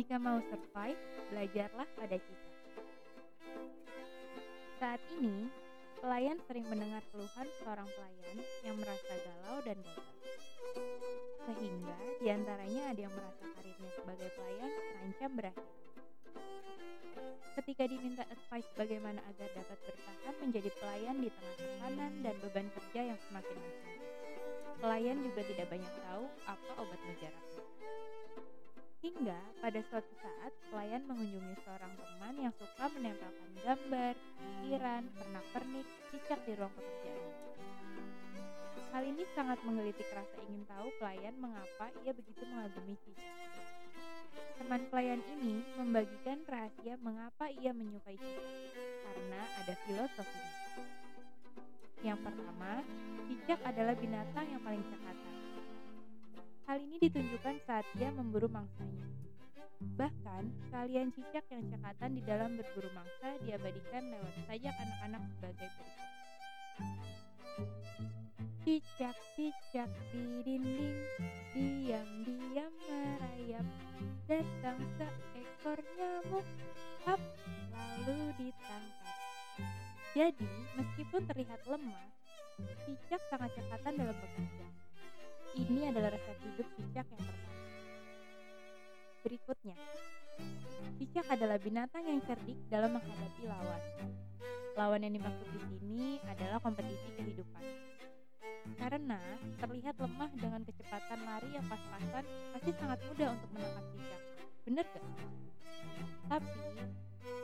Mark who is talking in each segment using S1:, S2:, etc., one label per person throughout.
S1: Jika mau survive, belajarlah pada cicak. Saat ini, pelayan sering mendengar keluhan seorang pelayan yang merasa galau dan gagal. Sehingga di antaranya ada yang merasa karirnya sebagai pelayan terancam berakhir. Ketika diminta advice bagaimana agar dapat bertahan menjadi pelayan di tengah tekanan dan beban kerja yang semakin besar, pelayan juga tidak banyak tahu apa obat mujarabnya. Hingga pada suatu saat pelayan mengunjungi seorang teman yang suka menempelkan gambar, pikiran, pernak-pernik, cicak di ruang pekerjaannya. Hal ini sangat menggelitik rasa ingin tahu pelayan mengapa ia begitu mengagumi cicak. Teman pelayan ini membagikan rahasia mengapa ia menyukai cicak, karena ada filosofinya. Yang pertama, cicak adalah binatang yang paling cekatan Ini ditunjukkan saat dia memburu mangsanya. Bahkan, kalian cicak yang cekatan di dalam berburu mangsa diabadikan lewat sajak anak-anak sebagai berikut. Cicak-cicak di dinding, diam-diam merayap, datang seekor nyamuk, hap, lalu ditangkap. Jadi, meskipun terlihat lemah, cicak sangat cekatan dalam bekerja Berikutnya, cicak adalah binatang yang cerdik dalam menghadapi lawan. Lawan yang dimaksud di sini adalah kompetisi kehidupan. Karena terlihat lemah dengan kecepatan lari yang pas-pasan, pasti sangat mudah untuk menangkap cicak. Bener gak? Tapi,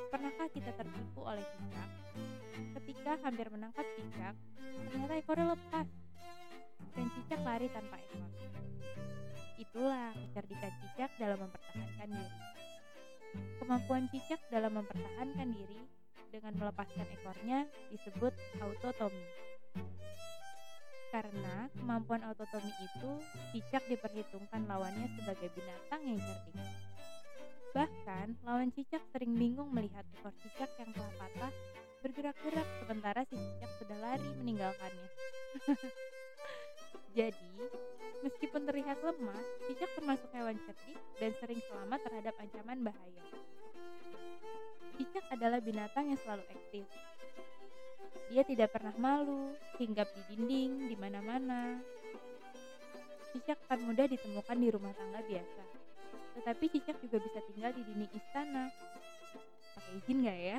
S1: pernahkah kita tertipu oleh cicak? Ketika hampir menangkap cicak, ternyata ekornya lepas dan cicak lari tanpa ekor. Itulah kecerdikan cicak dalam mempertahankan diri. Kemampuan cicak dalam mempertahankan diri dengan melepaskan ekornya disebut autotomi. Karena kemampuan autotomi itu, cicak diperhitungkan lawannya sebagai binatang yang cerdik. Bahkan, lawan cicak sering bingung melihat ekor cicak yang telah patah bergerak-gerak sementara si cicak sudah lari meninggalkannya. Jadi, meskipun terlihat lemah, cicak termasuk hewan cerdik dan sering selamat terhadap ancaman bahaya. Cicak adalah binatang yang selalu aktif. Dia tidak pernah malu, hinggap di dinding, di mana-mana. Cicak akan mudah ditemukan di rumah tangga biasa. Tetapi cicak juga bisa tinggal di dinding istana. Pakai izin gak ya?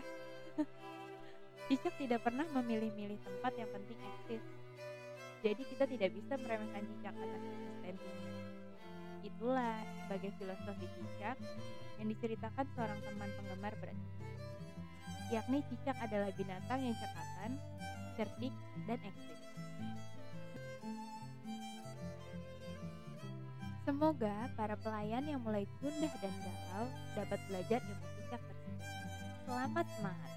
S1: cicak tidak pernah memilih-milih tempat yang penting eksis jadi kita tidak bisa meremehkan cicak atas eksistensinya. Itulah sebagai filosofi cicak yang diceritakan seorang teman penggemar berat. Yakni cicak adalah binatang yang cekatan, cerdik, dan eksis. Semoga para pelayan yang mulai gundah dan galau dapat belajar ilmu cicak tersebut. Selamat semangat!